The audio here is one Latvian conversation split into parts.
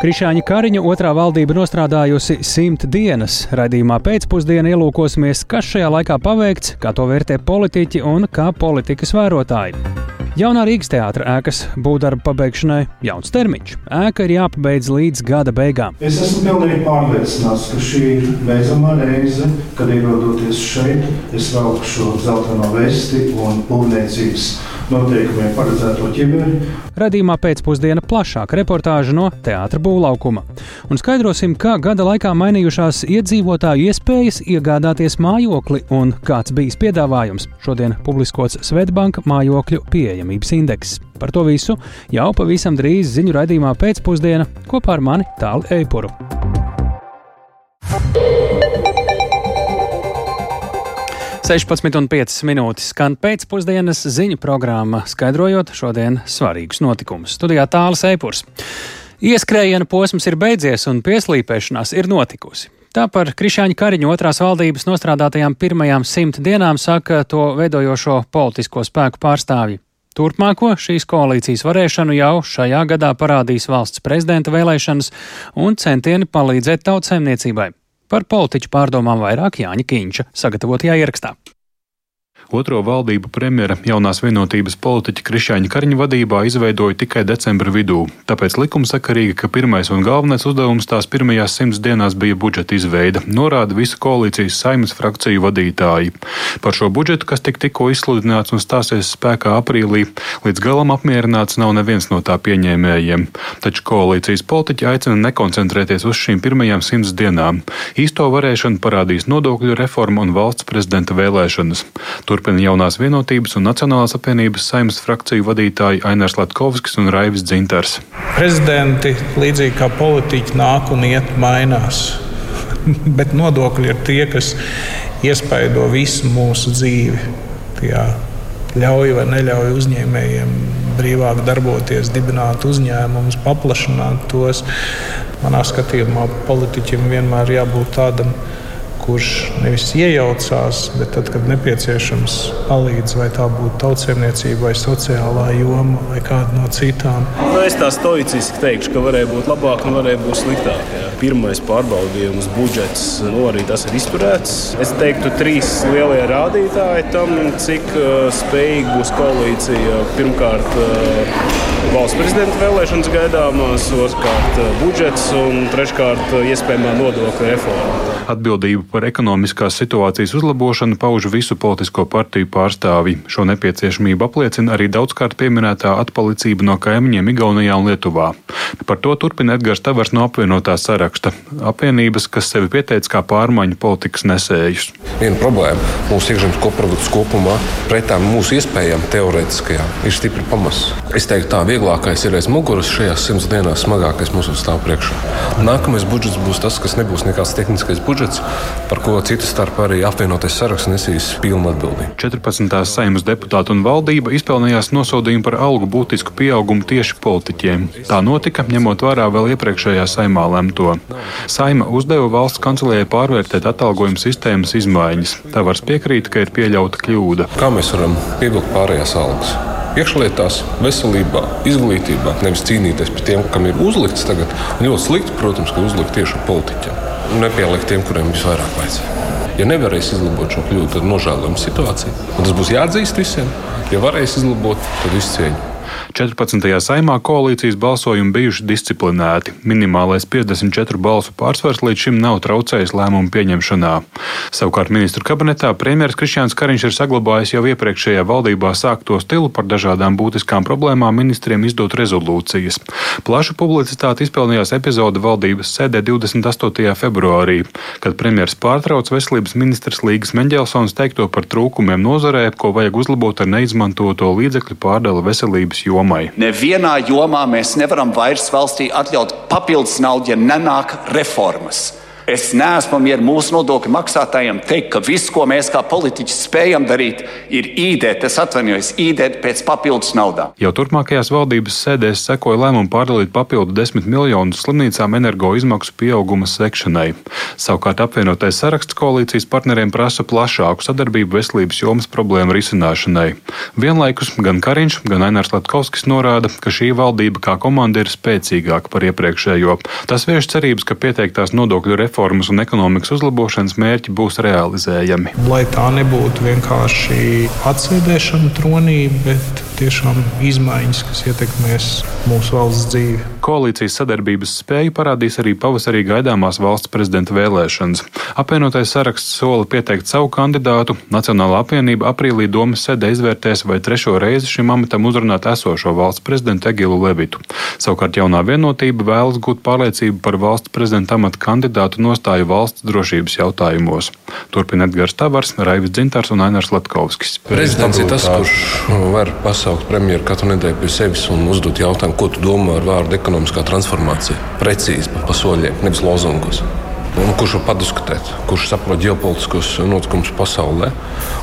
Krišāņa Kariņa otrā valdība nostrādājusi simt dienas. Radījumā pēcpusdienā ielūkosimies, kas šajā laikā paveikts, kā to vērtē politiķi un kā politikas vērotāji. Jaunā Rīgas teātra ēkas būvdarba pabeigšanai jauns termiņš. Ēka ir jāpabeidz līdz gada beigām. Es esmu pilnīgi pārliecināts, ka šī ir beidzamā reize, kad ierodoties šeit, es velku šo zeltaino vesti un būvniecības noteikumiem paredzēto ķimeri. Radījumā pēcpusdiena plašāka reportāža no teātra būvlaukuma. Un skaidrosim, kā gada laikā mainījušās iedzīvotāju iespējas iegādāties mājokli un kāds bijis piedāvājums. Šodien publiskots Svetbanka mājokļu pieejamības indeks. Par to visu jau pavisam drīz ziņu raidījumā pēcpusdiena kopā ar mani Tālu Eipuru. 16,5 minūtes skan pēcpusdienas ziņu programma, skaidrojot šodienas svarīgus notikumus. Studijā tālāk Eipurs. Ieskrējiena posms ir beidzies un pieslīpēšanās ir notikusi. Tā par Krišāņa Kariņa otrās valdības nostrādātajām pirmajām simt dienām saka to veidojošo politisko spēku pārstāvji. Turpmāko šīs koalīcijas varēšanu jau šajā gadā parādīs valsts prezidenta vēlēšanas un centieni palīdzēt tautsēmniecībai. Par politiķu pārdomām vairāk Jāņa Kīņša sagatavotajā ierakstā. Otro valdību premjera jaunās vienotības politiķa Krišāņa Kariņa vadībā izveidoja tikai decembra vidū. Tāpēc likumsakarīgi, ka pirmais un galvenais uzdevums tās pirmajās simts dienās bija budžeta izveide, norāda visu koalīcijas saimnes frakciju vadītāji. Par šo budžetu, kas tik tikko izsludināts un stāsies spēkā aprīlī, līdz galam apmierināts nav neviens no tā pieņēmējiem. Taču koalīcijas politiķi aicina nekoncentrēties uz šīm pirmajām simts dienām. Īsto varēšanu parādīs nodokļu reforma un valsts prezidenta vēlēšanas. Tur turpina jaunās vienotības un Nacionālās apvienības saimnes frakciju vadītāji Ainārs Latkovskis un Raivis Dzintars. Prezidenti, līdzīgi kā politiķi, nāk un iet, mainās. Bet nodokļi ir tie, kas iespaido visu mūsu dzīvi. Tajā ļauj vai neļauj uzņēmējiem brīvāk darboties, dibināt uzņēmumus, paplašināt tos. Manā skatījumā politiķim vienmēr jābūt tādam kurš nevis iejaucās, bet tad, kad nepieciešams, palīdz, vai tā būtu tautsēmniecība, vai sociālā joma, vai kāda no citām. Nu, es tā stoiciski teikšu, ka varēja būt labāk un varēja būt sliktāk. Jā. Pirmais pārbaudījums, budžets, nu, arī tas ir izturēts. Es teiktu, trīs lielie rādītāji tam, cik uh, spējīga būs koalīcija. Pirmkārt, uh, valsts prezidenta vēlēšanas gaidāmās, otrkārt budžets un treškārt iespējamā nodokļu reforma. Atbildību par ekonomiskās situācijas uzlabošanu pauž visu politisko partiju pārstāvji. Šo nepieciešamību apliecina arī daudzkārt pieminētā atpalicība no kaimiņiem Igaunijā un Lietuvā. Par to turpina Edgars Tavars no apvienotā saraksta - apvienības, kas sevi pieteica kā pārmaiņu politikas nesējus. Viena problēma mūsu iekšzemes koprodukts kopumā pretām mūsu iespējām teorētiskajām ir stipri pamats. Es teiktu, tā vieglākais ir aiz muguras šajās simts dienās, smagākais mums stāv priekšā. Nākamais budžets būs tas, kas nebūs nekāds tehniskais budžets, par ko citu starpā arī apvienotais saraksts nesīs pilnu atbildību. 14. saimnes deputāti un valdība izpelnījās nosodījumu par algu būtisku pieaugumu tieši politiķiem. Tā notika, ņemot vērā vēl iepriekšējā saimā lemto. Saima uzdeva valsts kancelējai pārvērtēt atalgojumu sistēmas izmaiņas. Tā var piekrīt, ka ir pieļauta kļūda. Kā mēs varam pievilkt pārējās algas? iekšlietās, veselībā, izglītībā, nevis cīnīties par tiem, kam ir uzlikts tagad. Ļoti slikti, protams, ka uzlikt tieši politiķiem. Nepielikt tiem, kuriem visvairāk vajadzēja. Ja nevarēs izlabot šo kļūdu, tad nožēlojam situāciju. Un tas būs jāatzīst visiem. Ja varēs izlabot, tad izcieņu. 14. saimā koalīcijas balsojumi bijuši disciplinēti. Minimālais 54 balsu pārsvars līdz šim nav traucējis lēmumu pieņemšanā. Savukārt ministru kabinetā premjerministrs Krišjāns Kariņš ir saglabājis jau iepriekšējā valdībā sākto stilu par dažādām būtiskām problēmām ministriem izdot rezolūcijas. Plašu publicitāti izpelnījās epizode valdības sēdē 28. februārī, kad premjerministrs pārtrauc veselības ministrs Līgas Menģelsons teikto par trūkumiem nozarē, ko vajag uzlabot ar neizmantoto līdzekļu pārdali veselības veselības jomai. Nevienā jomā mēs nevaram vairs valstī atļaut papildus naudu, ja nenāk reformas. Es neesmu mieru mūsu nodokļu maksātājiem teikt, ka viss, ko mēs kā politiķi spējam darīt, ir īdēt, es atvainojos, īdēt pēc papildus naudām. Jau turpmākajās valdības sēdēs sekoja lēmumu pārdalīt papildu 10 miljonus slimnīcām energo izmaksu pieauguma sekšanai. Savukārt apvienotais saraksts koalīcijas partneriem prasa plašāku sadarbību veselības jomas problēmu risināšanai. Vienlaikus gan Kariņš, gan Ainārs Latkovskis norāda, ka šī valdība kā komanda ir spēcīgāka par iepriekšējo. Tas vieš cerības, ka pieteiktās nodokļu reformas un ekonomikas uzlabošanas mērķi būs realizējami. Lai tā nebūtu vienkārši atsēdēšana tronī, bet tiešām izmaiņas, kas ietekmēs mūsu valsts dzīvi. Koalīcijas sadarbības spēju parādīs arī pavasarī gaidāmās valsts prezidenta vēlēšanas. Apvienotais saraksts sola pieteikt savu kandidātu. Nacionālā apvienība aprīlī domas sēdē izvērtēs, vai trešo reizi šim amatam uzrunāt esošo valsts prezidentu Egilu Levitu. Savukārt jaunā vienotība vēlas gūt pārliecību par valsts prezidenta amata kandidātu nostāju valsts drošības jautājumos. Turpina Edgars Tavars, Raivis Dzintars un Ainars Latkovskis. Prezidents ir tas, kurš var pasaukt premjeru katru nedēļu pie sevis un uzdot jautājumu, ko tu domā ar vārdu ekonomiskā transformācija. Precīzi pa, pa soļiem, nevis lozungos. Un kurš var padiskutēt, kurš saprot ģeopolitiskos notikumus pasaulē,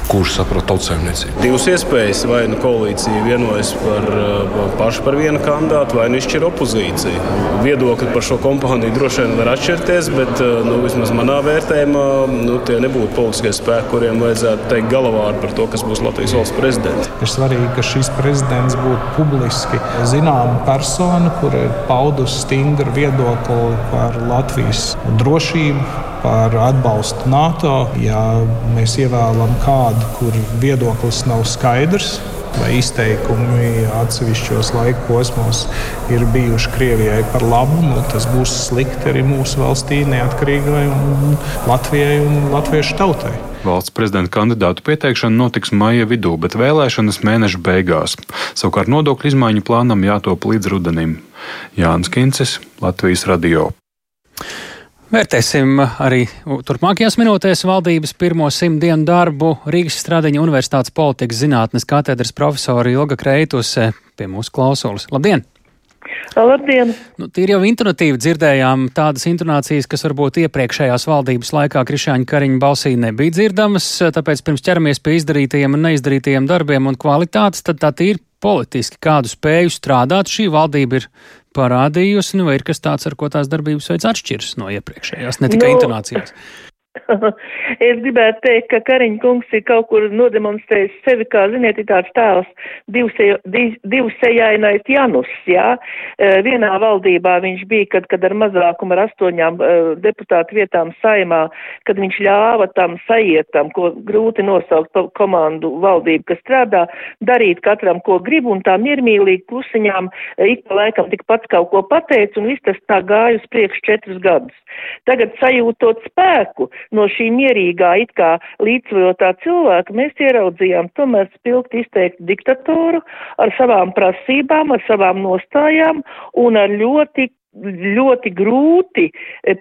kurš saprot tautsēmniecību. Divas iespējas. Vai nu koalīcija vienojas par pašu par vienu kandidātu, vai nu izšķir opozīciju. Viedokļi par šo kompāniju droši vien var atšķirties, bet nu, vismaz manā vērtējumā nu, tie nebūtu politiskie spēki, kuriem vajadzētu teikt galavāru par to, kas būs Latvijas valsts prezidents. Ir svarīgi, ka šis prezidents būtu publiski zināma persona, kur ir paudusi stingru viedokli par Latvijas drošību par atbalstu NATO. Ja mēs ievēlam kādu, kur viedoklis nav skaidrs, vai izteikumi atsevišķos laika posmos ir bijuši Krievijai par labu, nu, tas būs slikti arī mūsu valstī, neatkarīgai Latvijai un latviešu tautai. Valsts prezidenta kandidātu pieteikšana notiks maija vidū, bet vēlēšanas mēneša beigās. Savukārt nodokļu izmaiņu plānam jātop līdz rudenim. Jānis Kincis, Latvijas radio. Vērtēsim arī turpmākajās minūtēs valdības pirmo simt dienu darbu Rīgas Stradiņa Universitātes politikas zinātnes katedras profesori Ilga Kreituse pie mūsu klausulas. Labdien! Labdien! Nu, tīri jau intonatīvi dzirdējām tādas intonācijas, kas varbūt iepriekšējās valdības laikā Krišāņa Kariņa balsī nebija dzirdamas, tāpēc pirms ķeramies pie izdarītajiem un neizdarītajiem darbiem un kvalitātes, tad tā tīri politiski kādu spēju strādāt šī valdība ir parādījusi, nu vai ir kas tāds, ar ko tās darbības veids atšķiras no iepriekšējās, ne tikai nu, intonācijas? es gribētu teikt, ka Kariņa kungs ir kaut kur nodemonstrējis sevi, kā, ziniet, tāds tēls divsejainais Janus, jā. Vienā valdībā viņš bija, kad, kad ar mazākumu ar astoņām deputātu vietām saimā, kad viņš ļāva tam sajietam, ko grūti nosaukt komandu valdību, kas strādā, darīt katram, ko grib, un tā miermīlīgi klusiņām ik pa laikam tik pats kaut ko pateica, un viss tas tā gāja uz priekš četrus gadus. Tagad sajūtot spēku, no šī mierīgā, it kā līdzsvarotā cilvēka mēs ieraudzījām tomēr spilgt izteikti diktatoru ar savām prasībām, ar savām nostājām un ar ļoti ļoti grūti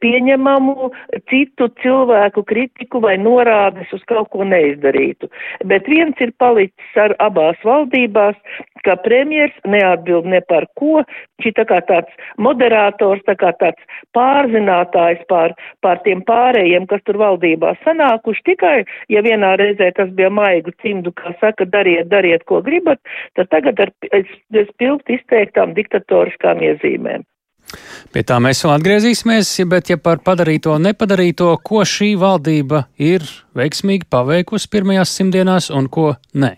pieņemamu citu cilvēku kritiku vai norādes uz kaut ko neizdarītu. Bet viens ir palicis ar abās valdībās, ka premjers neatbild ne par ko, šī tā kā tāds moderators, tā kā tāds pārzinātājs pār, pār tiem pārējiem, kas tur valdībā sanākuši, tikai, ja vienā reizē tas bija maigu cimdu, kā saka, dariet, dariet, ko gribat, tad tagad ar spilgt izteiktām diktatoriskām iezīmēm. Pie tā mēs vēl atgriezīsimies, bet ja par padarīto un nepadarīto, ko šī valdība ir veiksmīgi paveikusi pirmajās simtdienās un ko ne?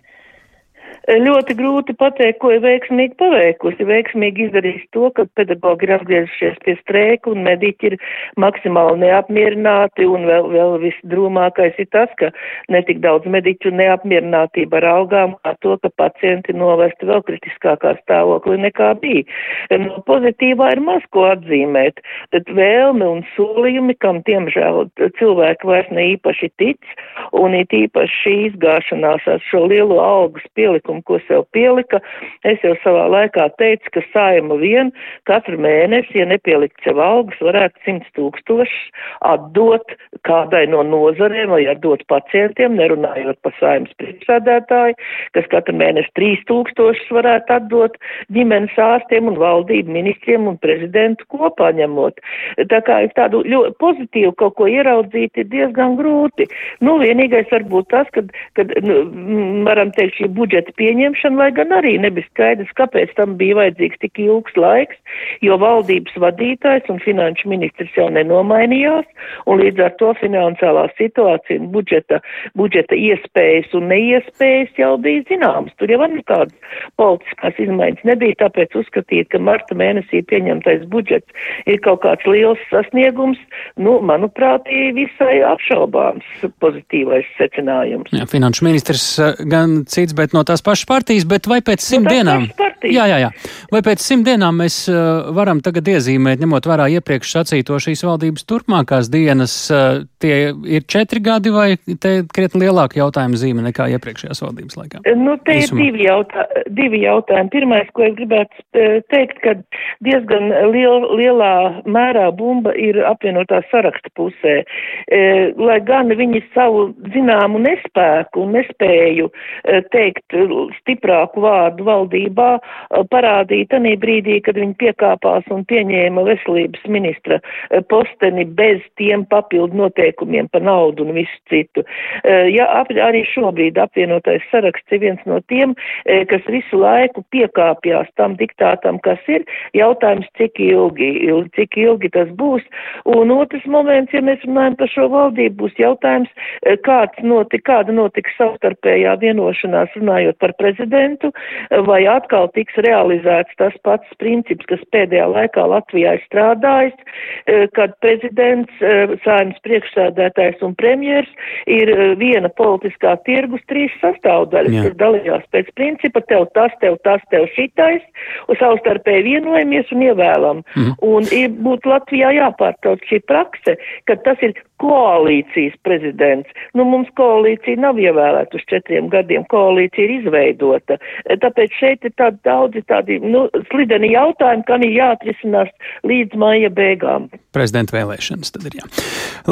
Ļoti grūti pateikt, ko ir veiksmīgi paveikusi. Veiksmīgi izdarījis to, ka pedagogi ir atgriezušies pie streika un mediķi ir maksimāli neapmierināti un vēl, vēl visdrūmākais ir tas, ka netik daudz mediķu neapmierinātība ar algām, kā to, ka pacienti novesti vēl kritiskākā stāvoklī nekā bija. No pozitīvā ir maz ko atzīmēt, tad vēlme un solījumi, kam tiemžēl cilvēki vairs ne īpaši tic, un it īpaši šī izgāšanās ar šo lielo algas pielikumu noteikumi, ko sev pielika. Es jau savā laikā teicu, ka saima vien katru mēnesi, ja nepielikt sev algas, varētu 100 tūkstošus atdot kādai no nozarēm vai atdot pacientiem, nerunājot par saimas priekšsēdētāju, kas katru mēnesi 3 tūkstošus varētu atdot ģimenes ārstiem un valdību ministriem un prezidentu kopā ņemot. Tā kā tādu ļoti pozitīvu kaut ko ieraudzīt ir diezgan grūti. Nu, vienīgais varbūt tas, kad, kad nu, varam teikt, šī budžeta pieņemšana, lai gan arī nebija skaidrs, kāpēc tam bija vajadzīgs tik ilgs laiks, jo valdības vadītājs un finanšu ministrs jau nenomainījās, un līdz ar to finansiālā situācija un budžeta, budžeta iespējas un neiespējas jau bija zināmas. Tur jau arī kādas politiskās izmaiņas nebija, tāpēc uzskatīt, ka marta mēnesī pieņemtais budžets ir kaut kāds liels sasniegums, nu, manuprāt, ir visai apšaubāms pozitīvais secinājums. Jā, finanšu ministrs eh, gan cits, bet no tās pašas partijas, bet vai pēc simt no dienām? Jā, jā, jā. Vai pēc simt dienām mēs uh, varam tagad iezīmēt, ņemot vērā iepriekš sacīto šīs valdības turpmākās dienas, uh, tie ir četri gadi vai te krietni lielāka jautājuma zīme nekā iepriekšējās valdības laikā? Nu, te Īsumā. ir divi, jautā, divi jautājumi. Pirmais, ko es gribētu teikt, ka diezgan liel, lielā mērā bumba ir apvienotā saraksta pusē. E, lai gan viņi savu zināmu nespēku un nespēju e, teikt stiprāku vārdu valdībā, Uh, parādīja tanī brīdī, kad viņi piekāpās un pieņēma veselības ministra uh, posteni bez tiem papildu noteikumiem par naudu un visu citu. Uh, ja arī šobrīd apvienotais saraksts ir viens no tiem, kas visu laiku piekāpjās tam diktātam, kas ir, jautājums, cik ilgi, cik ilgi tas būs. Un otrs moments, ja mēs runājam par šo valdību, būs jautājums, kāds notika, kāda notika savstarpējā vienošanās runājot par prezidentu, vai atkal tiks realizēts tas pats princips, kas pēdējā laikā Latvijā ir strādājis, e, kad prezidents, e, sājums priekšsēdētājs un premjers ir viena politiskā tirgus trīs sastāvdaļas, Jā. kas dalījās pēc principa tev tas, tev tas, tev šitais, un savstarpēji vienojamies un ievēlam. Mm. Un būtu Latvijā jāpārtauc šī prakse, ka tas ir koalīcijas prezidents. Nu, mums koalīcija nav ievēlēta uz četriem gadiem, koalīcija ir izveidota. Tāpēc šeit ir tādi daudzi tādi, nu, slideni jautājumi, kam ir jāatrisinās līdz maija beigām. Prezidenta vēlēšanas tad ir jā.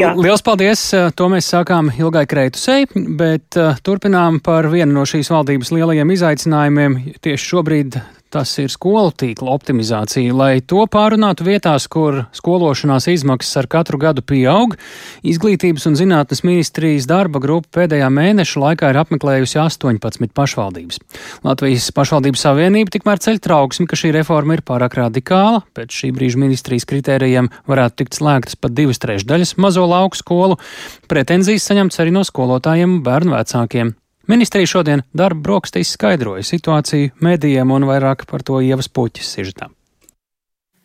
jā. Liels paldies! To mēs sākām Ilgai Kreitusei, bet uh, turpinām par vienu no šīs valdības lielajiem izaicinājumiem. Tieši šobrīd tas ir skolu tīkla optimizācija. Lai to pārunātu vietās, kur skološanās izmaksas ar katru gadu pieaug, Izglītības un zinātnes ministrijas darba grupa pēdējā mēneša laikā ir apmeklējusi 18 pašvaldības. Latvijas pašvaldības savienība tikmēr ceļ trauksmi, ka šī reforma ir pārāk radikāla. Pēc šī brīža ministrijas kritērijiem varētu tikt slēgtas pat divas trešdaļas mazo lauku skolu. Pretenzijas saņemts arī no skolotājiem un bērnu vecākiem. Ministrija šodien darba brokastīs skaidroja situāciju medijiem un vairāk par to ievas puķis sižetām.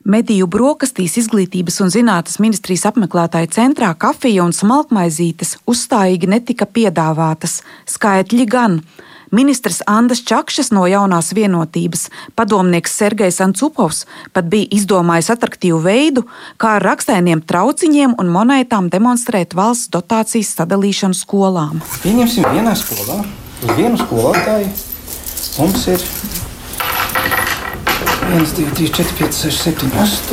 Mediju brokastīs izglītības un zinātnes ministrijas apmeklētāja centrā kafija un smalkmaizītes uzstājīgi netika piedāvātas, skaitļi gan. Ministrs Andris Čakšs no jaunās vienotības, padomnieks Sergejs Ancupovs pat bija izdomājis attraktīvu veidu, kā ar rakstainiem trauciņiem un monētām demonstrēt valsts dotācijas sadalīšanu skolām. Pieņemsim vienā skolā, uz vienu skolotāju mums ir 1, 2, 3, 4, 5, 6, 7, 8,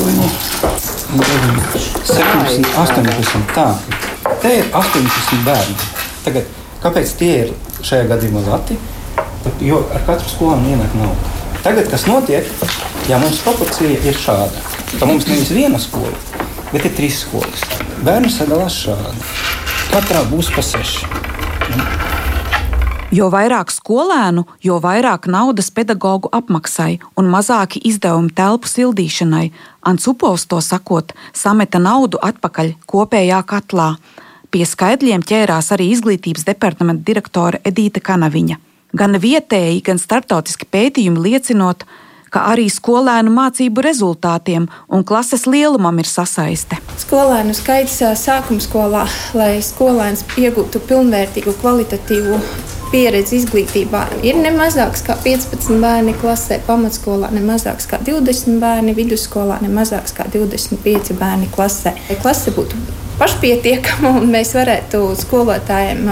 9, 17, 18. Tā, te ir 18 bērni. Tagad, kāpēc tie ir šajā gadījumā lati, jo ar katru skolu ienāk nauda. Tagad, kas notiek, ja mums proporcija ir šāda, tad mums nevis viena skola, bet ir trīs skolas. Bērni sadalās šādi. Katrā būs pa seši. Jo vairāk skolēnu, jo vairāk naudas pedagoģu apmaksai un mazāki izdevumi telpu sildīšanai. Ansupovs to sakot, sameta naudu atpakaļ kopējā katlā. Pie skaidriem ķērās arī izglītības departamenta direktore Edīta Kanaviņa. Gan vietēji, gan starptautiski pētījumi liecinot, ka arī skolēnu mācību rezultātiem un klases lielumam ir sasaiste. Skolēnu skaits sākuma skolā, lai skolēns iegūtu pilnvērtīgu, kvalitatīvu pieredzi izglītībā, ir ne mazāks kā 15 bērni klasē, pamatskolā ne mazāks kā 20 bērni, vidusskolā ne mazāks kā 25 bērni klasē. Lai klase būtu pašpietiekama un mēs varētu skolotājiem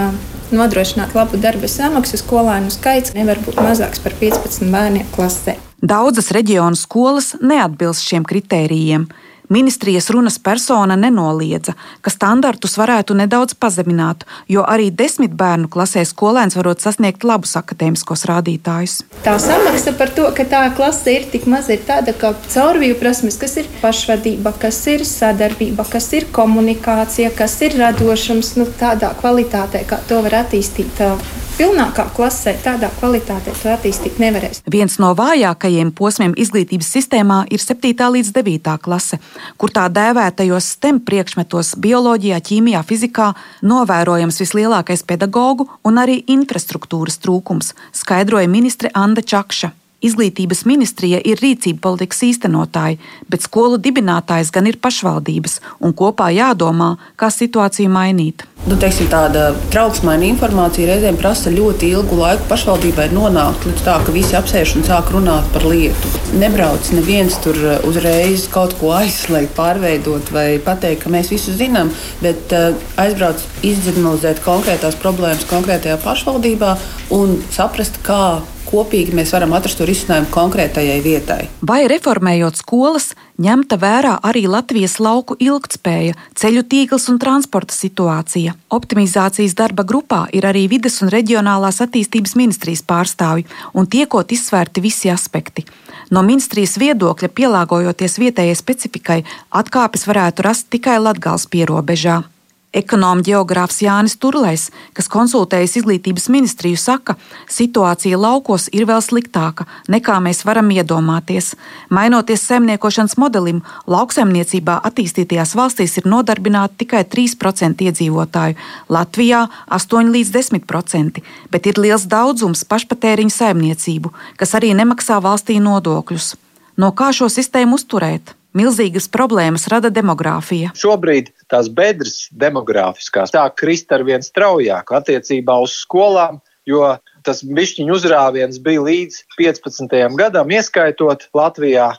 nodrošināt labu darba samaksu, skolēnu skaits nevar būt mazāks par 15 bērniem klasē. Daudzas reģionu skolas neatbilst šiem kritērijiem. Ministrijas runas persona nenoliedza, ka standartus varētu nedaudz pazemināt, jo arī desmit bērnu klasē skolēns varot sasniegt labus akadēmiskos rādītājus. Tā samaksa par to, ka tā klase ir tik maza, ir tāda, ka caurvīju prasmes, kas ir pašvadība, kas ir sadarbība, kas ir komunikācija, kas ir radošums, nu, tādā kvalitātē, kā to var attīstīt pilnākā klasē, tādā kvalitātē to attīstīt nevarēs. Viens no vājākajiem posmiem izglītības sistēmā ir 7. līdz 9. klase, kur tā dēvētajos STEM priekšmetos - bioloģijā, ķīmijā, fizikā - novērojams vislielākais pedagoģu un arī infrastruktūras trūkums, skaidroja ministre Anna Čakša. Izglītības ministrija ir rīcība politikas īstenotāji, bet skolu dibinātājs gan ir pašvaldības, un kopā jādomā, kā situāciju mainīt. Nu, teiksim, tāda trauksmaina informācija reizēm prasa ļoti ilgu laiku pašvaldībai nonākt līdz tā, ka visi apsēž un sāk runāt par lietu. Nebrauc neviens tur uh, uzreiz kaut ko aizslēgt, pārveidot vai pateikt, ka mēs visu zinām, bet uh, aizbrauc izdzirdināt konkrētās problēmas konkrētajā pašvaldībā un saprast, kā kopīgi mēs varam atrast risinājumu konkrētajai vietai. Vai reformējot skolas, ņemta vērā arī Latvijas lauku ilgtspēja, ceļu tīkls un transporta situācija? Optimizācijas darba grupā ir arī vides un reģionālās attīstības ministrijas pārstāvji, un tiekot izsvērti visi aspekti. No ministrijas viedokļa, pielāgojoties vietējai specifikai, atkāpes varētu rast tikai Latgales pierobežā. Ekonomi geogrāfs Jānis Turlais, kas konsultējas izglītības ministriju, saka, situācija laukos ir vēl sliktāka nekā mēs varam iedomāties. Mainoties saimniekošanas modelim, lauksaimniecībā attīstītajās valstīs ir nodarbināti tikai 3% iedzīvotāju, Latvijā 8 līdz 10%, bet ir liels daudzums pašpatēriņu saimniecību, kas arī nemaksā valstī nodokļus. No kā šo sistēmu uzturēt? Milzīgas problēmas rada demogrāfija. Šobrīd tās bedres demogrāfiskās sāk krist ar vien straujāk attiecībā uz skolām, jo tas bišķiņu uzrāviens bija līdz 15. gadam, ieskaitot Latvijā,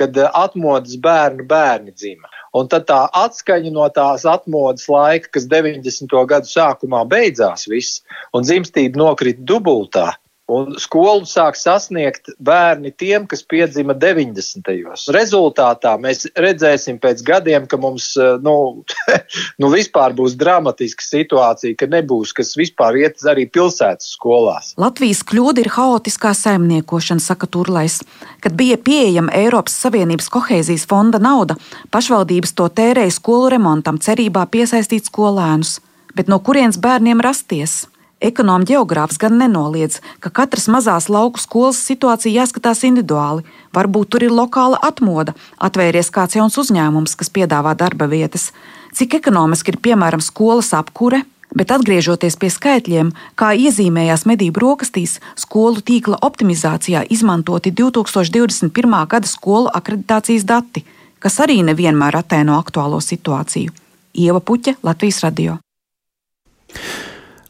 kad atmodas bērnu bērni dzima. Un tad tā atskaņa no tās atmodas laika, kas 90. gadu sākumā beidzās, viss, un dzimstība nokrita dubultā, Un skolu sāk sasniegt bērni tiem, kas piedzima 90. gados. Rezultātā mēs redzēsim pēc gadiem, ka mums eh, nu, nu vispār būs dramatiska situācija, ka nebūs kas vispār iet arī pilsētas skolās. Latvijas kļūda ir haotiskā saimniekošana, saka Turlais. Kad bija pieejama Eiropas Savienības kohēzijas fonda nauda, pašvaldības to tērēja skolu remontam, cerībā piesaistīt skolēnus. Bet no kurienes bērniem rasties? Ekonomi geogrāfs gan nenoliedz, ka katras mazās lauku skolas situācija jāskatās individuāli. Varbūt tur ir lokāla atmoda, atvēries kāds jauns uzņēmums, kas piedāvā darba vietas. Cik ekonomiski ir piemēram skolas apkure, bet atgriežoties pie skaitļiem, kā iezīmējās medību rokastīs, skolu tīkla optimizācijā izmantoti 2021. gada skolu akreditācijas dati, kas arī nevienmēr attēno aktuālo situāciju. Ieva Puķa, Latvijas radio.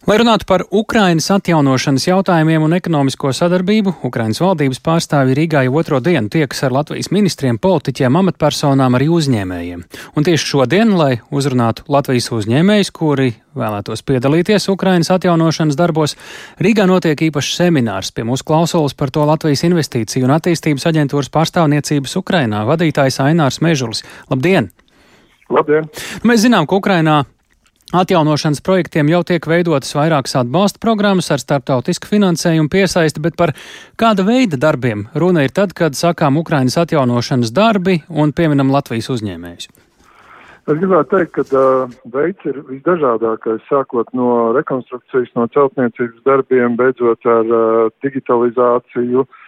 Lai runātu par Ukrainas atjaunošanas jautājumiem un ekonomisko sadarbību, Ukrainas valdības pārstāvji Rīgā jau otro dienu tiekas ar Latvijas ministriem, politiķiem, amatpersonām, arī uzņēmējiem. Un tieši šodien, lai uzrunātu Latvijas uzņēmējus, kuri vēlētos piedalīties Ukrainas atjaunošanas darbos, Rīgā notiek īpašs seminārs pie mūsu klausulas par to Latvijas investīciju un attīstības aģentūras pārstāvniecības Ukrainā vadītājs Ainārs Mežulis. Labdien! Labdien! Mēs zinām, ka Ukrainā Atjaunošanas projektiem jau tiek veidotas vairākas atbalsta programmas ar starptautisku finansējumu piesaisti, bet par kāda veida darbiem runa ir tad, kad sakām Ukrainas atjaunošanas darbi un pieminam Latvijas uzņēmējus? Es gribētu teikt, ka uh, veids ir visdažādākais, sākot no rekonstrukcijas, no celtniecības darbiem, beidzot ar uh, digitalizāciju, uh,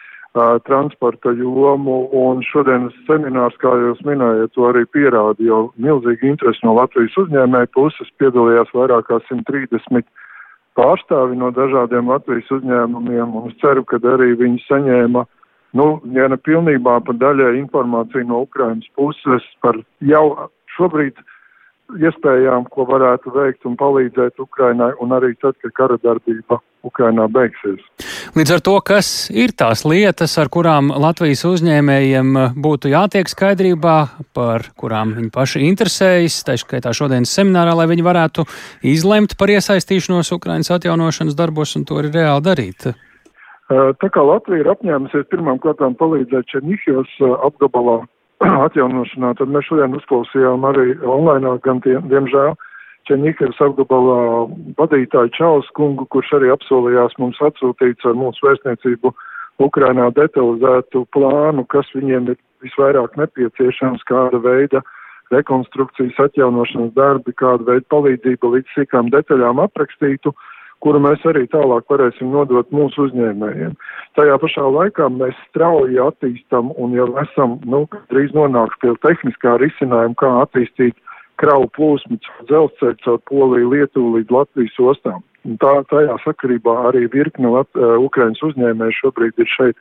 transporta jomu, un šodienas seminārs, kā jūs minējat, to arī pierāda, jo milzīgi interesi no Latvijas uzņēmēju puses piedalījās vairāk kā 130 pārstāvi no dažādiem Latvijas uzņēmumiem, un es ceru, ka arī viņi saņēma, nu, ja ne pilnībā, pa daļai informāciju no Ukrainas puses par jau šobrīd iespējām, ko varētu veikt un palīdzēt Ukrainai, un arī tad, kad kara darbība Ukrainā beigsies. Līdz ar to, kas ir tās lietas, ar kurām Latvijas uzņēmējiem būtu jātiek skaidrībā, par kurām viņi paši interesējas, tā skaitā šodienas seminārā, lai viņi varētu izlemt par iesaistīšanos Ukrainas atjaunošanas darbos un to arī reāli darīt. Tā kā Latvija ir apņēmusies pirmām kārtām palīdzēt Černihjos apgabalā atjaunošanā, tad mēs šodien uzklausījām arī online, gan tie, diemžēl, Čeņikers apgabalā vadītāju Čaus kungu, kurš arī apsolījās mums atsūtīt ar mūsu vēstniecību Ukrainā detalizētu plānu, kas viņiem ir visvairāk nepieciešams, kāda veida rekonstrukcijas atjaunošanas darbi, kāda veida palīdzība līdz sīkām detaļām aprakstītu, kuru mēs arī tālāk varēsim nodot mūsu uzņēmējiem. Tajā pašā laikā mēs strauji attīstam un jau esam, nu, drīz nonākuši pie tehniskā risinājuma, kā attīstīt kravu plūsmu caur dzelzceļu, caur Poliju, Lietuvu līdz Latvijas ostām. Un tā, tajā sakarībā arī virkne Lat uh, Ukrainas uzņēmēji šobrīd ir šeit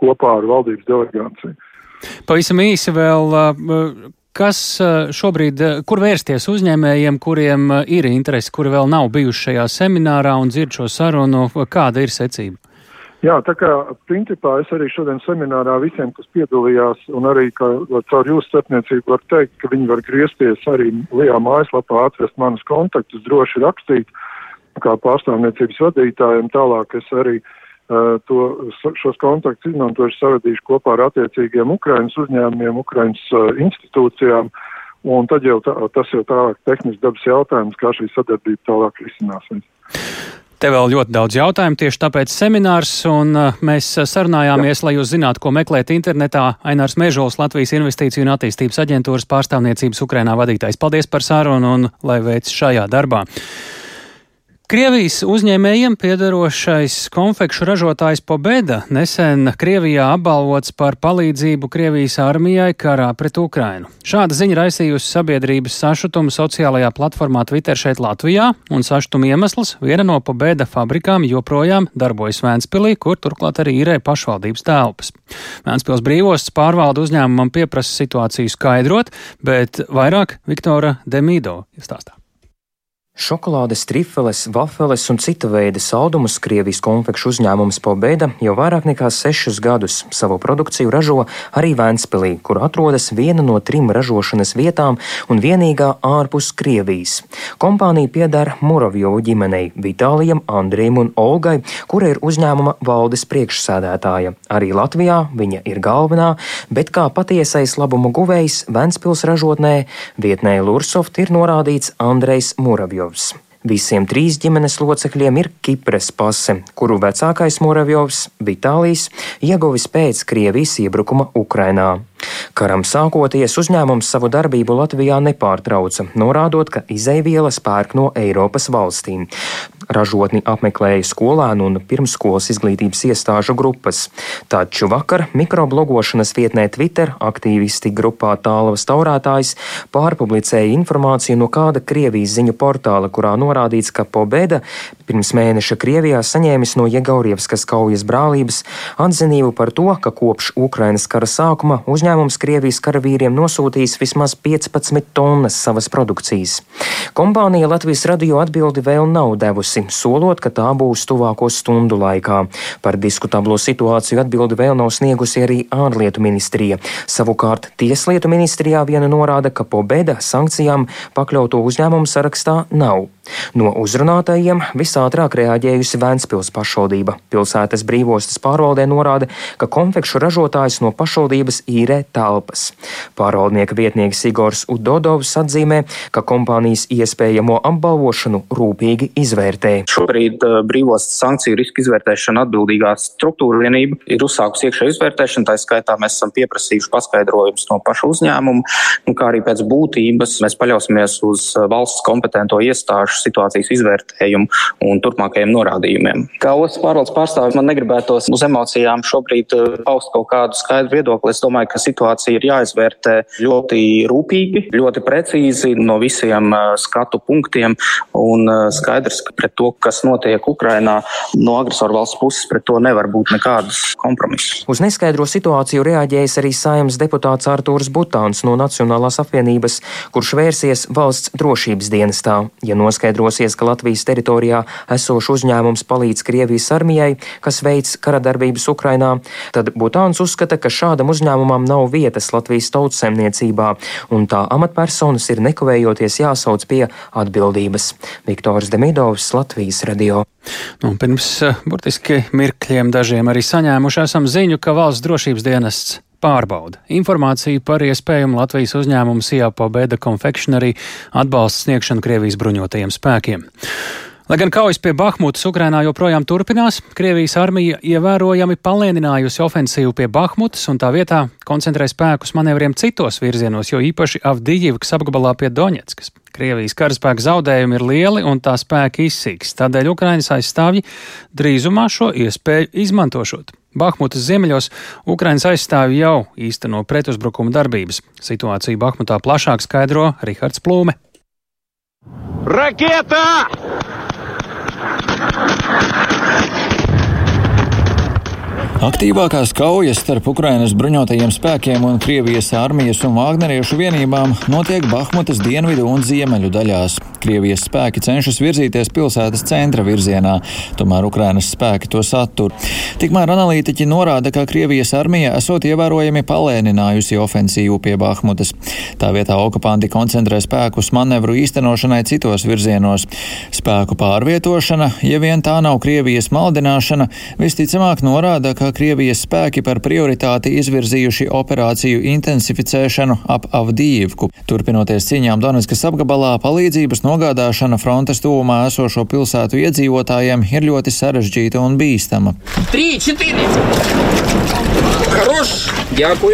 kopā ar valdības delegāciju. Pavisam īsi vēl, uh, kas uh, šobrīd, kur vērsties uzņēmējiem, kuriem ir interesi, kuri vēl nav bijuši šajā seminārā un dzird šo sarunu, kāda ir secība? Jā, tā kā principā es arī šodien seminārā visiem, kas piedalījās, un arī ka, caur jūsu starpniecību var teikt, ka viņi var griezties arī Lijā mājaslapā, atrast manus kontaktus, droši rakstīt, kā pārstāvniecības vadītājiem. Tālāk es arī uh, to, šos kontaktus izmantošu, savadīšu kopā ar attiecīgiem Ukrainas uzņēmumiem, Ukrainas uh, institūcijām. Un tad jau tā, tas jau tālāk tehnisks dabas jautājums, kā šī sadarbība tālāk risināsies. Te vēl ļoti daudz jautājumu, tieši tāpēc seminārs, un uh, mēs sarunājāmies, Jā. lai jūs zinātu, ko meklēt internetā. Ainārs Mežols, Latvijas Investīciju un attīstības aģentūras pārstāvniecības Ukrainā vadītājs. Paldies par sarunu un lai veic šajā darbā. Krievijas uzņēmējiem piedarošais konfekšu ražotājs Pobeda nesen Krievijā apbalvots par palīdzību Krievijas armijai karā pret Ukrainu. Šāda ziņa raisījusi sabiedrības sašutumu sociālajā platformā Twitter šeit Latvijā, un sašutuma iemesls viena no Pobeda fabrikām joprojām darbojas Vēnspilī, kur turklāt arī īrē pašvaldības telpas. Vēnspils brīvostas pārvalda uzņēmumam pieprasa situāciju skaidrot, bet vairāk Viktora Demīdo stāstā. Šokolādes, trifeles, vafeles un cita veida saldumus Krievijas konfekšu uzņēmums Pobēda jau vairāk nekā sešus gadus savu produkciju ražo arī Vēnspilī, kur atrodas viena no trim ražošanas vietām un vienīgā ārpus Krievijas. Kompānija pieder Muravjovu ģimenei - Vitālijam, Andrijam un Olgai, kura ir uzņēmuma valdes priekšsēdētāja. Arī Latvijā viņa ir galvenā, bet kā patiesais labumu guvējs Vēnspils ražotnē vietnē Lursoft ir norādīts Andrejs Muravjovs. Muravjovs. Visiem trīs ģimenes locekļiem ir Kipras pase, kuru vecākais Muravjovs, Vitālijs, ieguvis pēc Krievijas iebrukuma Ukrainā. Karam sākoties, uzņēmums savu darbību Latvijā nepārtrauca, norādot, ka izaivielas pērk no Eiropas valstīm. Ražotni apmeklēja skolēnu un pirmskolas izglītības iestāžu grupas. Taču vakar mikroblogošanas vietnē Twitter aktīvisti grupā Tālavas taurētājs pārpublicēja informāciju no kāda Krievijas ziņu portāla, kurā norādīts, ka Pobeda pirms mēneša Krievijā saņēmis no Jegaurievskas kaujas brālības atzinību par to, ka kopš Ukrainas kara sākuma uzņēmums Krievijas karavīriem nosūtījis vismaz 15 tonnas savas produkcijas. Kompānija Latvijas radio atbildi vēl nav devusi solot, ka tā būs tuvāko stundu laikā. Par diskutablo situāciju atbildi vēl nav sniegusi arī ārlietu ministrija. Savukārt Tieslietu ministrijā viena norāda, ka Pobeda sankcijām pakļauto uzņēmumu sarakstā nav. No uzrunātajiem visātrāk reaģējusi Vēncpils pašvaldība. Pilsētas brīvostas pārvaldē norāda, ka konfekšu ražotājs no pašvaldības īrē telpas. Pārvaldnieka vietnieks Igors Udodovs atzīmē, ka kompānijas iespējamo apbalvošanu rūpīgi izvērtē. Šobrīd uh, brīvostas sankciju riska izvērtēšana atbildīgā struktūra vienība ir uzsākusi iekšēju izvērtēšanu. Tā skaitā mēs esam pieprasījuši paskaidrojumus no paša uzņēmuma, kā arī pēc būtības mēs paļausimies uz uh, valsts kompetento iestāžu pašu situācijas izvērtējumu un turpmākajiem norādījumiem. Kā ostas pārvaldes pārstāvis man negribētos uz emocijām šobrīd eh, paust kaut kādu skaidru viedokli. Es domāju, ka situācija ir jāizvērtē ļoti rūpīgi, ļoti precīzi no visiem eh, skatu punktiem un eh, skaidrs, ka pret to, kas notiek Ukrainā, no agresoru valsts puses pret to nevar būt nekādas kompromises. Uz neskaidro situāciju reaģējis arī saimnes deputāts Artūrs Butāns no Nacionālās apvienības, kurš vērsies valsts drošības dienestā. Ja noskaidrosies, ka Latvijas teritorijā esošs uzņēmums palīdz Krievijas armijai, kas veids karadarbības Ukrainā, tad Butāns uzskata, ka šādam uzņēmumam nav vietas Latvijas tautsemniecībā, un tā amatpersonas ir nekavējoties jāsauc pie atbildības. Viktors Demidovs, Latvijas radio. Nu, pirms eh, burtiski mirkļiem dažiem arī saņēmuši esam ziņu, ka valsts drošības dienests pārbauda informāciju par iespējamu Latvijas uzņēmumu Sijāpo Bēda Confectionery atbalstu sniegšanu Krievijas bruņotajiem spēkiem. Lai gan kaujas pie Bahmutas Ukrainā joprojām turpinās, Krievijas armija ievērojami palēninājusi ofensīvu pie Bahmutas un tā vietā koncentrē spēkus manevriem citos virzienos, jo īpaši Avdijivkas apgabalā pie Doņetskas. Krievijas karaspēka zaudējumi ir lieli un tā spēki izsīks, tādēļ Ukrainas aizstāvji drīzumā šo iespēju izmantošot. Bahmutas ziemeļos Ukrainas aizstāvji jau īsteno pretuzbrukuma darbības. Situāciju Bahmutā plašāk skaidro Rihards Plūme. Raketa! Aktīvākās kaujas starp Ukrainas bruņotajiem spēkiem un Krievijas armijas un vāgneriešu vienībām notiek Bahmutas dienvidu un ziemeļu daļās. Krievijas spēki cenšas virzīties pilsētas centra virzienā, tomēr Ukrainas spēki to satur. Tikmēr analītiķi norāda, ka Krievijas armija esot ievērojami palēninājusi ofensīvu pie Bahmutas. Tā vietā okupanti koncentrē spēkus manevru īstenošanai citos virzienos. Spēku pārvietošana, ja vien tā nav Krievijas maldināšana, visticamāk norāda, ka Krievijas spēki par prioritāti izvirzījuši operāciju intensificēšanu ap Avdīvku. Turpinoties cīņām Donetskas apgabalā, palīdzības nogādāšana frontes tuvumā esošo pilsētu iedzīvotājiem ir ļoti sarežģīta un bīstama. 3, 4.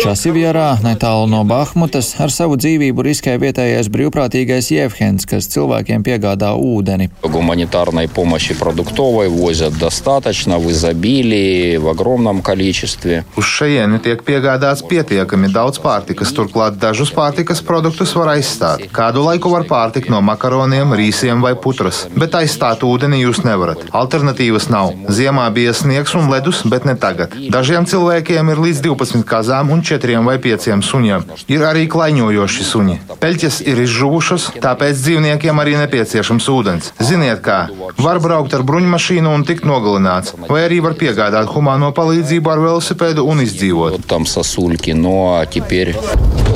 Časivjarā, netālu no Bahmutas, ar savu dzīvību riskē vietējais brīvprātīgais Jevhens, kas cilvēkiem piegādā ūdeni. Гуманитарной помощи продуктовой возят достаточно, в изобилии, в огромном количестве. Uz šejieni tiek piegādāts pietiekami daudz pārtikas, turklāt dažus pārtikas produktus var aizstāt. Kādu laiku var pārtikt no makaroniem, rīsiem vai putras, bet aizstāt ūdeni jūs nevarat. Alternatīvas nav. Ziemā bija sniegs un ledus, bet ne tagad. Dažiem cilvēkiem ir līdz 12 kazām un 4 vai 5 suņiem. Ir arī klaiņojoši suņi. Peļķes ir izžuvušas, tāpēc dzīvniekiem arī nepieciešams ūdens. Ziniet, kā var braukt ar bruņmašīnu un tikt nogalināts, vai arī var piegādāt humāno palīdzību ar velosipēdu un izdzīvot. Там сосульки, но теперь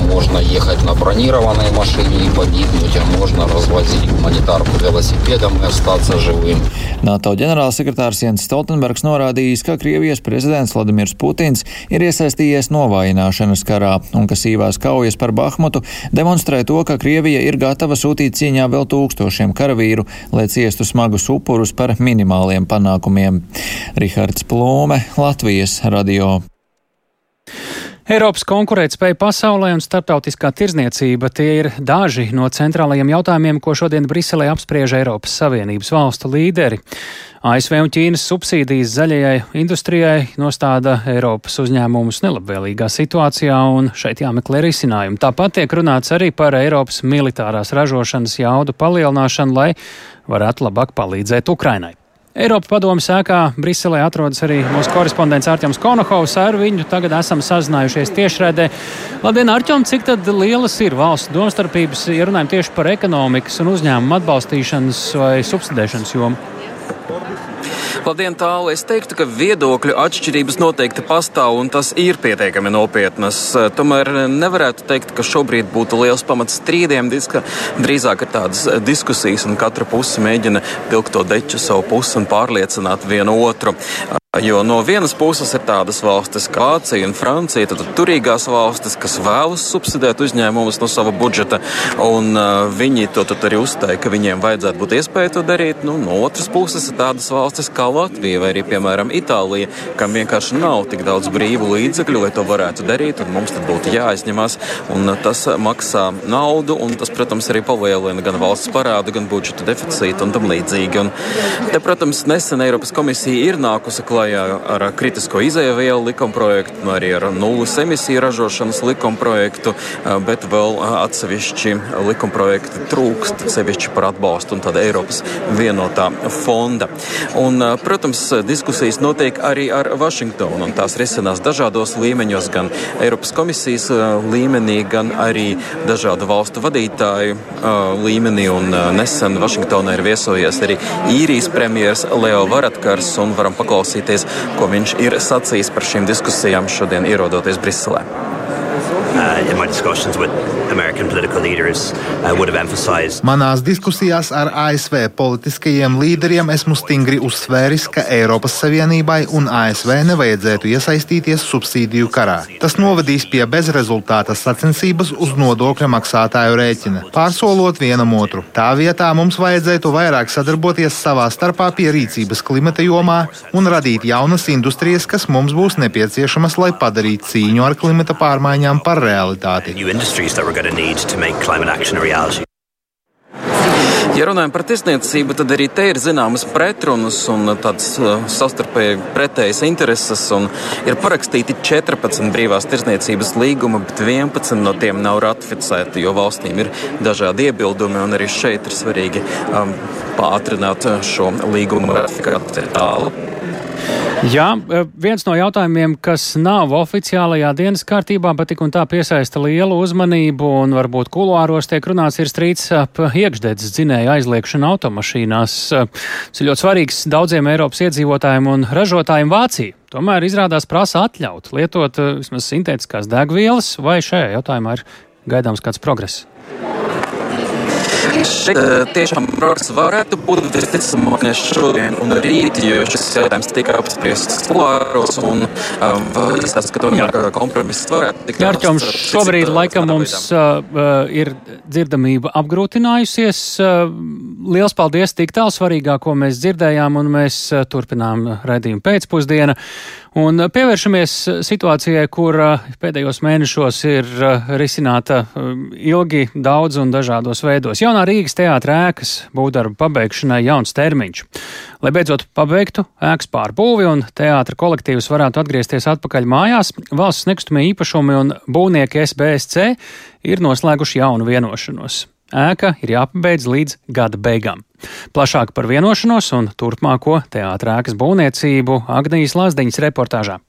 можно ехать на бронированной машине и погибнуть, а можно развозить гуманитарку велосипедом и остаться живым. NATO ģenerālsekretārs Jens Stoltenbergs norādījis, ka Krievijas prezidents Vladimirs Putins ir iesaistījies novājināšanas karā un ka sīvās kaujas par Bahmutu demonstrē to, ka Krievija ir gatava sūtīt cīņā vēl tūkstošiem karavīru, lai ciestu smagus upurus par minimāliem panākumiem. Rihards Plūme, Latvijas radio. Eiropas konkurētspēja pasaulē un starptautiskā tirzniecība tie ir daži no centrālajiem jautājumiem, ko šodien Briselē apspriež Eiropas Savienības valstu līderi. ASV un Ķīnas subsīdijas zaļajai industrijai nostāda Eiropas uzņēmumus nelabvēlīgā situācijā, un šeit jāmeklē risinājumi. Tāpat tiek runāts arī par Eiropas militārās ražošanas jaudu palielināšanu, lai varētu labāk palīdzēt Ukrainai. Eiropa padomu sēkā Briselē atrodas arī mūsu korespondents Arčuns Konohovs. Ar viņu tagad esam sazinājušies tiešraidē. Labdien, Arčun, cik lielas ir valsts domstarpības, ja runājam tieši par ekonomikas un uzņēmumu atbalstīšanas vai subsidēšanas jomu? Labdien, tālu! Es teiktu, ka viedokļu atšķirības noteikti pastāv un tas ir pietiekami nopietnas. Tomēr nevarētu teikt, ka šobrīd būtu liels pamats strīdiem. Diska, drīzāk ir tādas diskusijas un katra puse mēģina vilkt to deču savu pusi un pārliecināt vienu otru. Jo no vienas puses ir tādas valstis kā Vācija un Francija, tad turīgās valstis, kas vēlas subsidēt uzņēmumus no sava budžeta, un uh, viņi to arī uzstāja, ka viņiem vajadzētu būt iespēja to darīt. Nu, no otras puses ir tādas valstis kā Latvija vai arī, piemēram, Itālija, kam vienkārši nav tik daudz brīvu līdzekļu, lai to varētu darīt, un mums tad būtu jāaizņemās, un uh, tas maksā naudu, un tas, protams, arī palielina gan valsts parādu, gan budžeta deficītu un tam līdzīgi. Un te, protams, nesen Eiropas komisija ir nākusi klāt klajā ar kritisko izēvielu likumprojektu, arī ar nulles emisiju ražošanas likumprojektu, bet vēl atsevišķi likumprojekti trūkst, sevišķi par atbalstu un tāda Eiropas vienotā fonda. Un, protams, diskusijas notiek arī ar Vašingtonu, un tās risinās dažādos līmeņos, gan Eiropas komisijas līmenī, gan arī dažādu valstu vadītāju līmenī. Un nesen Vašingtonā ir viesojies arī īrijas premjeras Leo Varatkars, un varam paklausīties paklausīties, ko viņš ir sacījis par šīm diskusijām šodien ierodoties Briselē. Uh, Manās diskusijās ar ASV politiskajiem līderiem esmu stingri uzsvēris, ka Eiropas Savienībai un ASV nevajadzētu iesaistīties subsīdiju karā. Tas novedīs pie bezrezultāta sacensības uz nodokļu maksātāju rēķina, pārsolot vienam otru. Tā vietā mums vajadzētu vairāk sadarboties savā starpā pie rīcības klimata jomā un radīt jaunas industrijas, kas mums būs nepieciešamas, lai padarītu cīņu ar klimata pārmaiņām par realitāti. Ja runājam par tirsniecību, tad arī te ir zināmas pretrunas un tādas uh, savstarpēji pretējas intereses. Ir parakstīti 14 brīvās tirsniecības līgumi, bet 11 no tiem nav ratificēti, jo valstīm ir dažādi iebildumi. Arī šeit ir svarīgi um, pātrināt šo līgumu ratifikāciju tālu. Jā, e, viens no jautājumiem, kas nav oficiālajā dienas kārtībā, bet tik un tā piesaista lielu uzmanību un varbūt kuluāros tiek runāts, ir strīds ap iekšdedzes dzinēju aizliekšanu automašīnās. E, tas ir ļoti svarīgs daudziem Eiropas iedzīvotājiem un ražotājiem Vācija. Tomēr izrādās prasa atļaut lietot e, vismaz sintētiskās degvielas, vai šajā jautājumā ir gaidāms kāds progress. Šeit uh, tiešām progress varētu būt visticamāk ne šodien un rīt, jo šis jautājums tika apspriests skolāros un um, izstāsta, ka tomēr kompromiss varētu tikt. Jārķom, šobrīd laikam mums uh, ir dzirdamība apgrūtinājusies. Uh, liels paldies tik tālu svarīgāko mēs dzirdējām un mēs uh, turpinām raidījumu pēcpusdienu. Un pievēršamies situācijai, kur pēdējos mēnešos ir risināta ilgi, daudz un dažādos veidos. Jaunā Rīgas teātra ēkas būvdarbu pabeigšanai jauns termiņš. Lai beidzot pabeigtu ēkas pārbūvi un teātra kolektīvs varētu atgriezties atpakaļ mājās, valsts nekustamie īpašumi un būvnieki SBSC ir noslēguši jaunu vienošanos. Ēka ir jāpabeidz līdz gada beigām. Plašāk par vienošanos un turpmāko teātrēkas būvniecību Agnijas Lazdiņas reportāžā.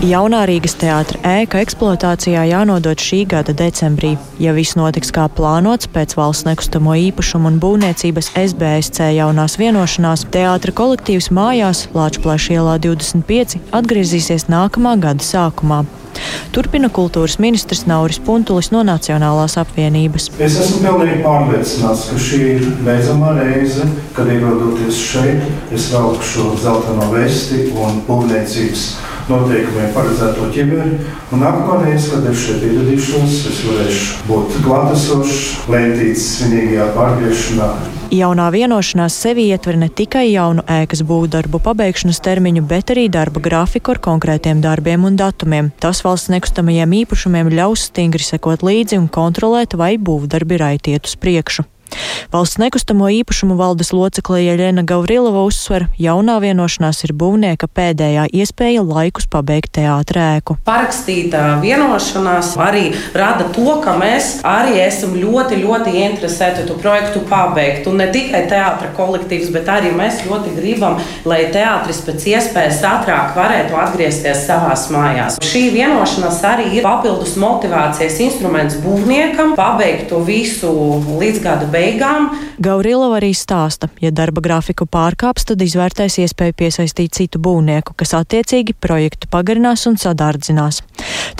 Jaunā Rīgas teātra ēka eksploatācijā jānodod šī gada decembrī. Ja viss notiks kā plānots pēc valsts nekustamo īpašumu un būvniecības SBSC jaunās vienošanās, teātra kolektīvs mājās Lāčplēša ielā 25 atgriezīsies nākamā gada sākumā. Turpina kultūras ministrs Nauris Puntulis no Nacionālās apvienības. Es esmu pilnīgi pārliecināts, ka šī ir beidzamā reize, kad ierodoties šeit, es velku šo zeltaino vesti un būvniecības noteikumiem paredzēto ķimeri. Un nākamā reize, kad es šeit ieradīšos, es varēšu būt klātesošs, lētīts svinīgajā pārgriešanā Jaunā vienošanās sevi ietver ne tikai jaunu ēkas būvdarbu pabeigšanas termiņu, bet arī darba grafiku ar konkrētiem darbiem un datumiem. Tas valsts nekustamajiem īpašumiem ļaus stingri sekot līdzi un kontrolēt, vai būvdarbi raitiet uz priekšu. Valsts nekustamo īpašumu valdes locekle Jeļena Gavrilova uzsver, jaunā vienošanās ir būvnieka pēdējā iespēja laikus pabeigt teātrēku. Parakstītā vienošanās arī rada to, ka mēs arī esam ļoti, ļoti interesēti to projektu pabeigt. Un ne tikai teātra kolektīvs, bet arī mēs ļoti gribam, lai teātris pēc iespējas ātrāk varētu atgriezties savās mājās. Šī vienošanās arī ir papildus motivācijas instruments būvniekam pabeigt to visu līdz gada beigām beigām. Gaurilova arī stāsta, ja darba grafiku pārkāps, tad izvērtēs iespēju piesaistīt citu būvnieku, kas attiecīgi projektu pagarinās un sadārdzinās.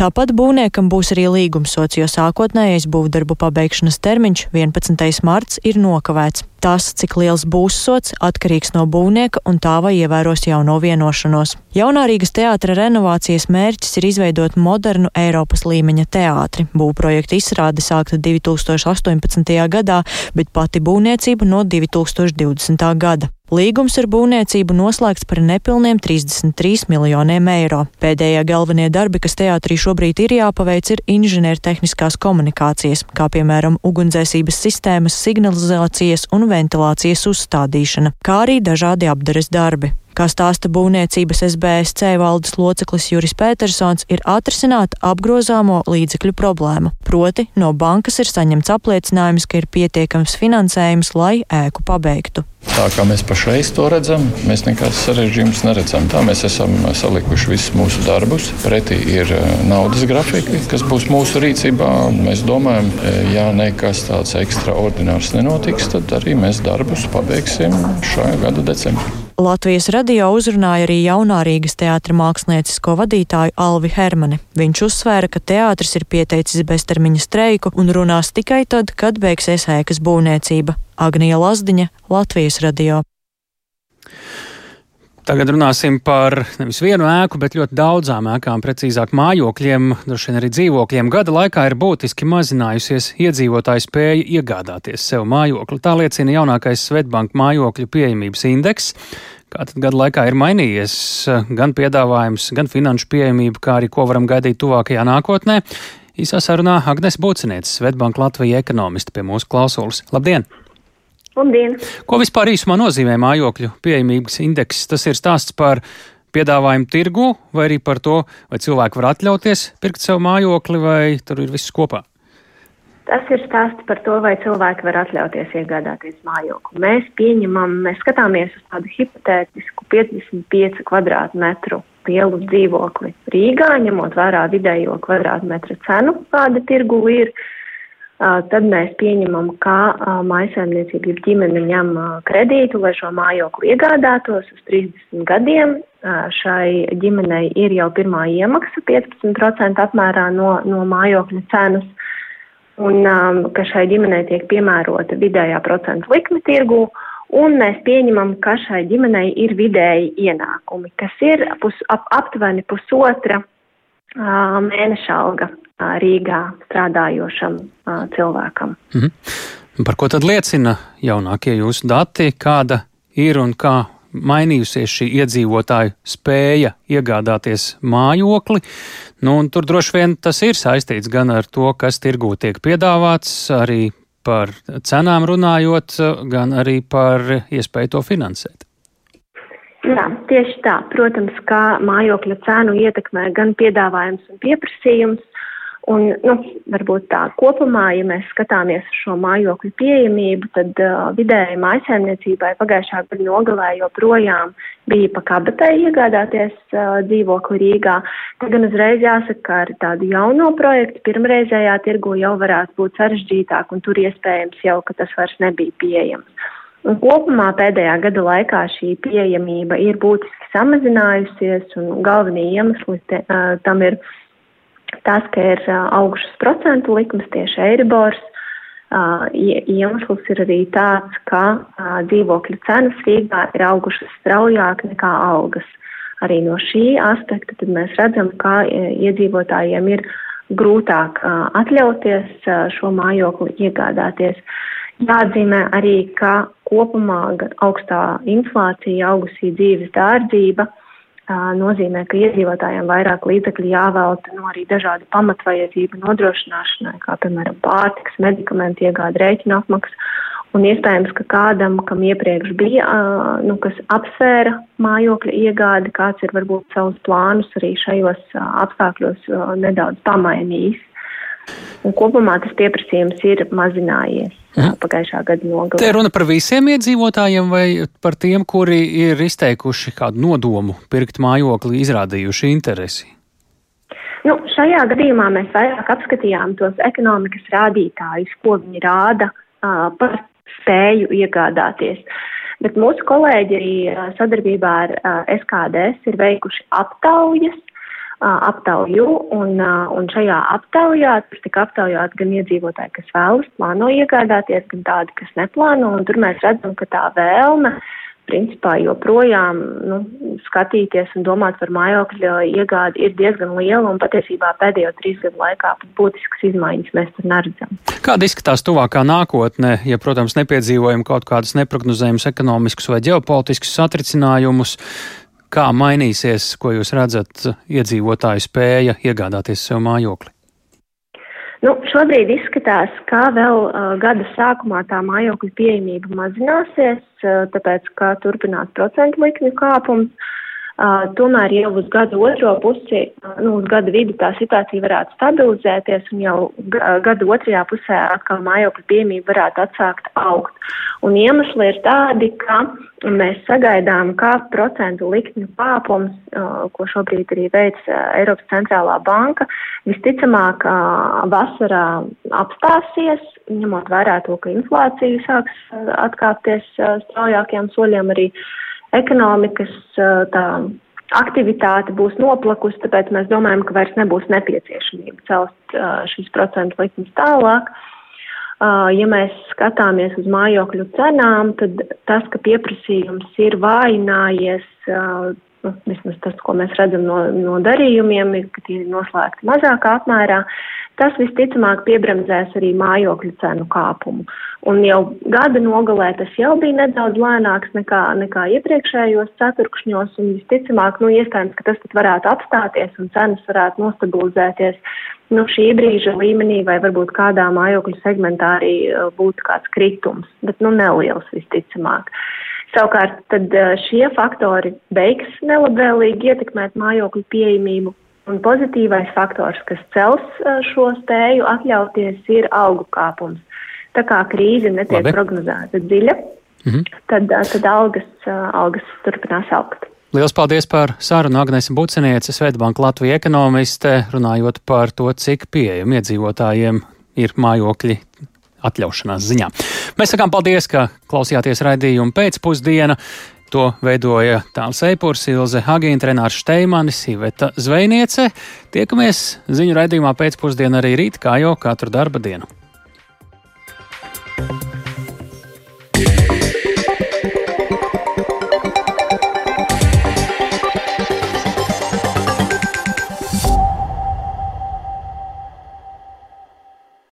Tāpat būvniekam būs arī līgumsots, jo sākotnējais būvdarbu pabeigšanas termiņš 11. marts ir nokavēts. Tas, cik liels būs sots, atkarīgs no būvnieka un tā vai ievēros jauno vienošanos. Jaunā Rīgas teātra renovācijas mērķis ir izveidot modernu Eiropas līmeņa teātri. Būvprojekta izstrāde sākta 2018. gadā, bet pati būvniecība no 2020. gada. Līgums ar būvniecību noslēgts par nepilniem 33 miljoniem eiro. Pēdējie galvenie darbi, kas teātrī šobrīd ir jāpaveic, ir inženiertehniskās komunikācijas, kā piemēram ugunsdzēsības sistēmas, signalizācijas un ventilācijas uzstādīšana, kā arī dažādi apdares darbi. Kā stāsta būvniecības SBSC valdes loceklis Juris Petersons, ir atrisināta apgrozāmo līdzekļu problēma. Proti, no bankas ir saņemts apliecinājums, ka ir pietiekams finansējums, lai ēku pabeigtu. Tā kā mēs pašreiz to redzam, mēs nekādas sarežģījumus neredzam. Tā mēs esam salikuši visus mūsu darbus. Pretī ir e, naudas grafiki, kas būs mūsu rīcībā. Mēs domājam, e, ja nekas tāds ekstraordinārs nenotiks, tad arī mēs darbus pabeigsim šā gada decembrī. Latvijas radio uzrunāja arī jaunā Rīgas teātra māksliniecisko vadītāju Alvi Hermani. Viņš uzsvēra, ka teātris ir pieteicis beztermiņa streiku un runās tikai tad, kad beigsies ēkas būvniecība. Agnija Lazdiņa, Latvijas radio. Tagad runāsim par nevis vienu ēku, bet ļoti daudzām ēkām, precīzāk mājokļiem, droši vien arī dzīvokļiem. Gada laikā ir būtiski mazinājusies iedzīvotāju spēja iegādāties sev mājokli. Tā liecina jaunākais Svetbanka mājokļu pieejamības indeks. Kā tad gada laikā ir mainījies gan piedāvājums, gan finanšu pieejamība, kā arī ko varam gaidīt tuvākajā nākotnē? Īsā sarunā Agnes Bucinietis, Svetbanka Latvija ekonomista pie mūsu klausulas. Labdien! Labdien! Ko vispār īsumā nozīmē mājokļu pieejamības indeks? Tas ir stāsts par piedāvājumu tirgu, vai arī par to, vai cilvēki var atļauties pirkt sev mājokli, vai tur ir viss kopā? Tas ir stāsts par to, vai cilvēki var atļauties iegādāties mājokli. Mēs pieņemam, mēs skatāmies uz tādu hipotētisku 55 kvadrātmetru lielu dzīvokli Rīgā, ņemot vērā vidējo kvadrātmetra cenu, kāda tirgu ir. Uh, tad mēs pieņemam, ka mājsaimniecība ir ģimene ņem kredītu, lai šo mājokli iegādātos uz 30 gadiem. Šai ģimenei ir jau pirmā iemaksa 15% apmērā no, no mājokļa cenas, un ka šai ģimenei tiek piemērota vidējā procentu likme tirgū. Un mēs pieņemam, ka šai ģimenei ir vidēji ienākumi, kas ir pus, ap, aptuveni pusotra uh, mēneša alga Rīgā strādājošam cilvēkam. Mhm. Par ko tad liecina jaunākie jūsu dati, kāda ir un kā mainījusies šī iedzīvotāju spēja iegādāties mājokli? Nu, tur droši vien tas ir saistīts gan ar to, kas tirgū tiek piedāvāts, arī par cenām runājot, gan arī par iespēju to finansēt. Jā, tieši tā. Protams, kā mājokļa cenu ietekmē gan piedāvājums un pieprasījums, Un, nu, varbūt tā kopumā, ja mēs skatāmies uz šo mājokļu pieejamību, tad uh, vidēji mājasēmniecībai pagājušā gada nogalē joprojām bija pa kabatai iegādāties uh, dzīvokli Rīgā. Tad gan uzreiz jāsaka, ka ar tādu jauno projektu pirmreizējā tirgu jau varētu būt sarežģītāk, un tur iespējams jau, ka tas vairs nebija pieejams. Un kopumā pēdējā gada laikā šī pieejamība ir būtiski samazinājusies, un galvenie iemesli te, uh, tam ir tas, ka ir augšas procentu likmes tieši Eiribors. Iemesls ir arī tāds, ka dzīvokļu cenas Rīgā ir augušas straujāk nekā algas. Arī no šī aspekta mēs redzam, ka iedzīvotājiem ir grūtāk atļauties šo mājokli iegādāties. Jāatzīmē arī, ka kopumā augstā inflācija, augusī dzīves dārdzība nozīmē, ka iedzīvotājiem vairāk līdzekļu jāvelta no arī dažādu pamatvajadzību nodrošināšanai, kā piemēram pārtiks, medikamentu iegāde, rēķina apmaksa. Un iespējams, ka kādam, kam iepriekš bija, nu, kas apsvēra mājokļa iegādi, kāds ir varbūt savus plānus arī šajos apstākļos nedaudz pamainījis. Un kopumā tas pieprasījums ir mazinājies mhm. pagājušā gada nogalē. Te runa par visiem iedzīvotājiem vai par tiem, kuri ir izteikuši kādu nodomu pirkt mājokli, izrādījuši interesi? Nu, šajā gadījumā mēs vairāk apskatījām tos ekonomikas rādītājus, ko viņi rāda uh, par spēju iegādāties. Bet mūsu kolēģi arī sadarbībā ar SKDS ir veikuši aptaujas aptauju, un, un šajā aptaujā tika aptaujāt gan iedzīvotāji, kas vēlas plāno iegādāties, gan tādi, kas neplāno, un tur mēs redzam, ka tā vēlme principā joprojām nu, skatīties un domāt par mājokļa iegādi ir diezgan liela, un patiesībā pēdējo trīs gadu laikā būtiskas izmaiņas mēs tur neredzam. Kāda izskatās tuvākā nākotne, ja, protams, nepiedzīvojam kaut kādus neprognozējumus ekonomiskus vai ģeopolitiskus satricinājumus? Kā mainīsies, ko jūs redzat, iedzīvotāju spēja iegādāties sev mājokli? Nu, šobrīd izskatās, ka vēl uh, gada sākumā tā mājokļa pieejamība mazināsies, uh, tāpēc, ka turpinās procentu likmju kāpums. Uh, tomēr jau uz gada otro pusi, uh, nu, uz gada vidu tā situācija varētu stabilizēties un jau gada otrajā pusē atkal mājokļa piemība varētu atsākt augt. Un iemesli ir tādi, ka mēs sagaidām, ka procentu likņu kāpums, uh, ko šobrīd arī veic Eiropas centrālā banka, visticamāk vasarā apstāsies, ņemot vērā to, ka inflācija sāks atkāpties straujākiem soļiem arī ekonomikas tā aktivitāte būs noplakusi, tāpēc mēs domājam, ka vairs nebūs nepieciešamība celt šīs procentu likmes tālāk. Ja mēs skatāmies uz mājokļu cenām, tad tas, ka pieprasījums ir vājinājies, nu, vismaz tas, ko mēs redzam no, no darījumiem, ir, ka tie ir noslēgti mazākā apmērā, tas visticamāk piebremzēs arī mājokļu cenu kāpumu. Un jau gada nogalē tas jau bija nedaudz lēnāks nekā, nekā iepriekšējos ceturkšņos, un visticamāk, nu, iespējams, ka tas pat varētu apstāties un cenas varētu nostabilizēties nu, šī brīža līmenī, vai varbūt kādā mājokļu segmentā arī uh, būtu kāds kritums, bet nu neliels visticamāk. Savukārt, uh, šie faktori beigs nelabvēlīgi ietekmēt mājokļu pieejamību, Un pozitīvais faktors, kas cels šo spēju atļauties, ir algu kāpums. Tā kā krīze netiek Labi. prognozēta dziļa, mm -hmm. tad, tad algas, algas turpinās augt. Lielas paldies par sarunu Agnēs Buciniece, Svetbanka Latvija ekonomiste, runājot par to, cik pieejami iedzīvotājiem ir mājokļi atļaušanās ziņā. Mēs sakām paldies, ka klausījāties raidījumu pēcpusdiena. To veidoja Tāls Eipurs, Ilze Hagīna, Renārs Šteimanis, Iveta Zvejniece. Tiekamies ziņu raidījumā pēcpusdienā arī rīt, kā jau katru darba dienu.